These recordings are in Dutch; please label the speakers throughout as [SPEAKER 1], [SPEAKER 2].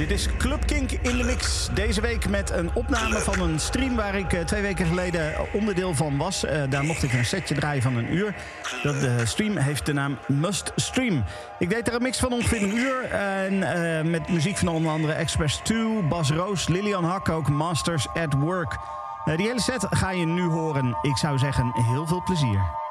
[SPEAKER 1] Dit is Club Kink in de mix. Deze week met een opname van een stream waar ik eh, twee weken geleden onderdeel van was. Eh, daar mocht ik een setje draaien van een uur. Dat de stream heeft de naam Must Stream. Ik deed er een mix van ongeveer een uur. En eh, met muziek van onder andere Express 2, Bas Roos, Lilian Hak ook, Masters at Work. Eh, die hele set ga je nu horen. Ik zou zeggen, heel veel plezier.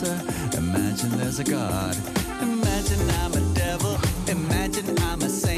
[SPEAKER 2] Imagine there's a God. Imagine I'm a devil. Imagine I'm a saint.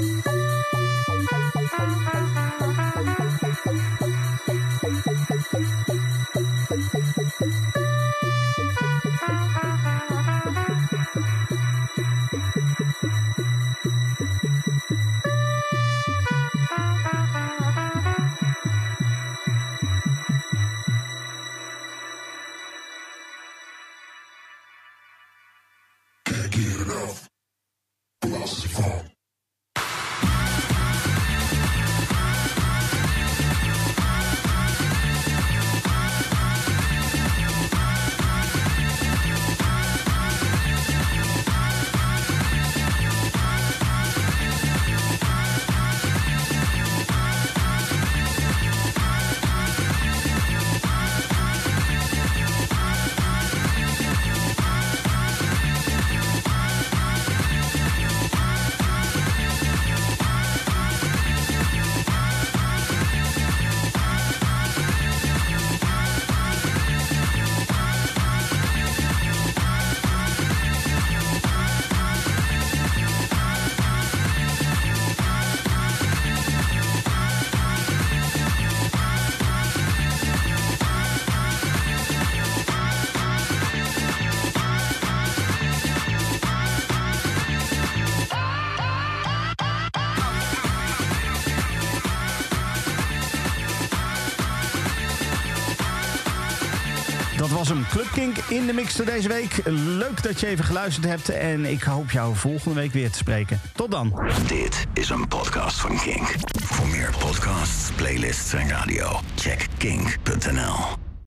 [SPEAKER 3] thank you
[SPEAKER 1] de mix deze week. Leuk dat je even geluisterd hebt. En ik hoop jou volgende week weer te spreken. Tot dan.
[SPEAKER 2] Dit is een podcast van Kink. Voor meer podcasts, playlists en radio, check kink.nl.